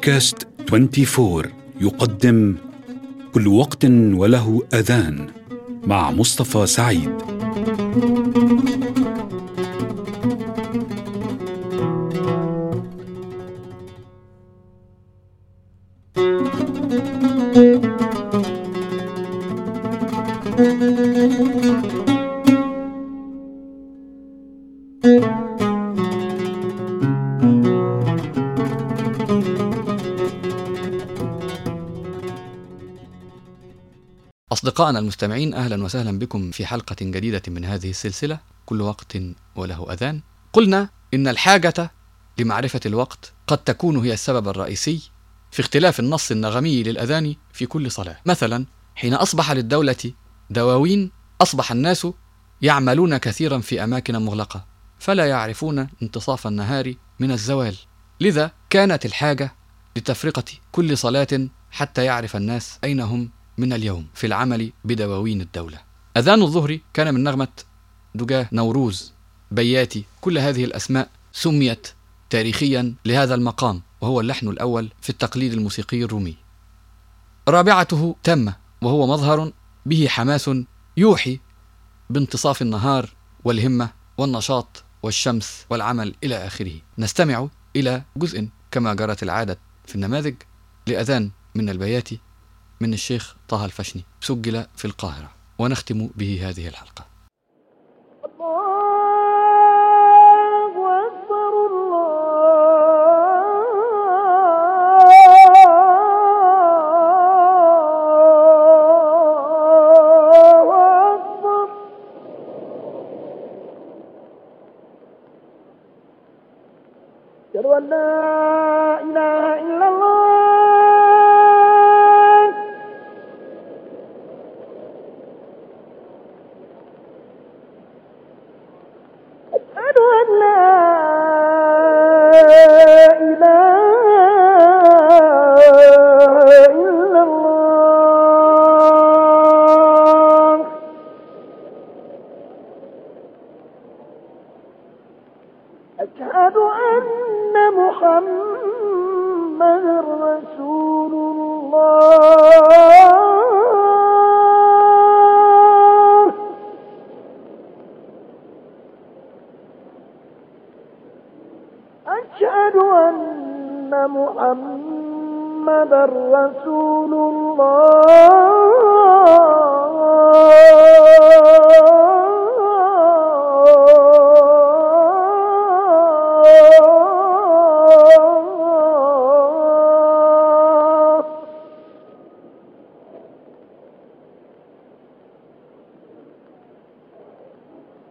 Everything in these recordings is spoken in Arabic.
بودكاست 24 يقدم كل وقت وله أذان مع مصطفى سعيد. أصدقائنا المستمعين أهلا وسهلا بكم في حلقة جديدة من هذه السلسلة كل وقت وله أذان. قلنا إن الحاجة لمعرفة الوقت قد تكون هي السبب الرئيسي في اختلاف النص النغمي للأذان في كل صلاة. مثلا حين أصبح للدولة دواوين أصبح الناس يعملون كثيرا في أماكن مغلقة فلا يعرفون انتصاف النهار من الزوال. لذا كانت الحاجة لتفرقة كل صلاة حتى يعرف الناس أين هم من اليوم في العمل بدواوين الدولة. أذان الظهر كان من نغمة دجاه نوروز. بياتي كل هذه الأسماء سميت تاريخيا لهذا المقام وهو اللحن الأول في التقليد الموسيقي الرومي. رابعته تامة وهو مظهر به حماس يوحي بانتصاف النهار والهمة والنشاط والشمس والعمل إلى آخره. نستمع إلى جزء كما جرت العادة في النماذج لأذان من البيات من الشيخ طه الفشني سجل في القاهرة ونختم به هذه الحلقة أشهد أن لا إله إلا الله محمد رسول الله. أشهد أن محمد رسول الله.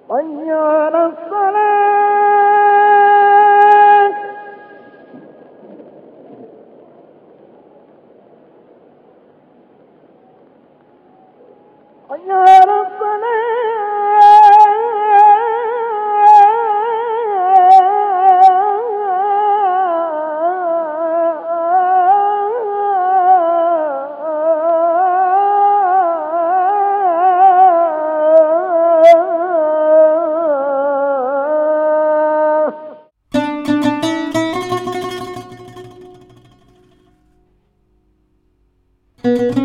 حي على الصلاة. حي الصلاة. Thank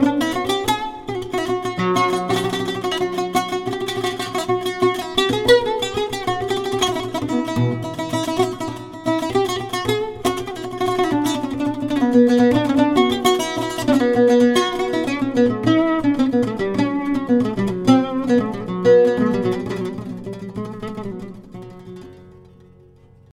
you.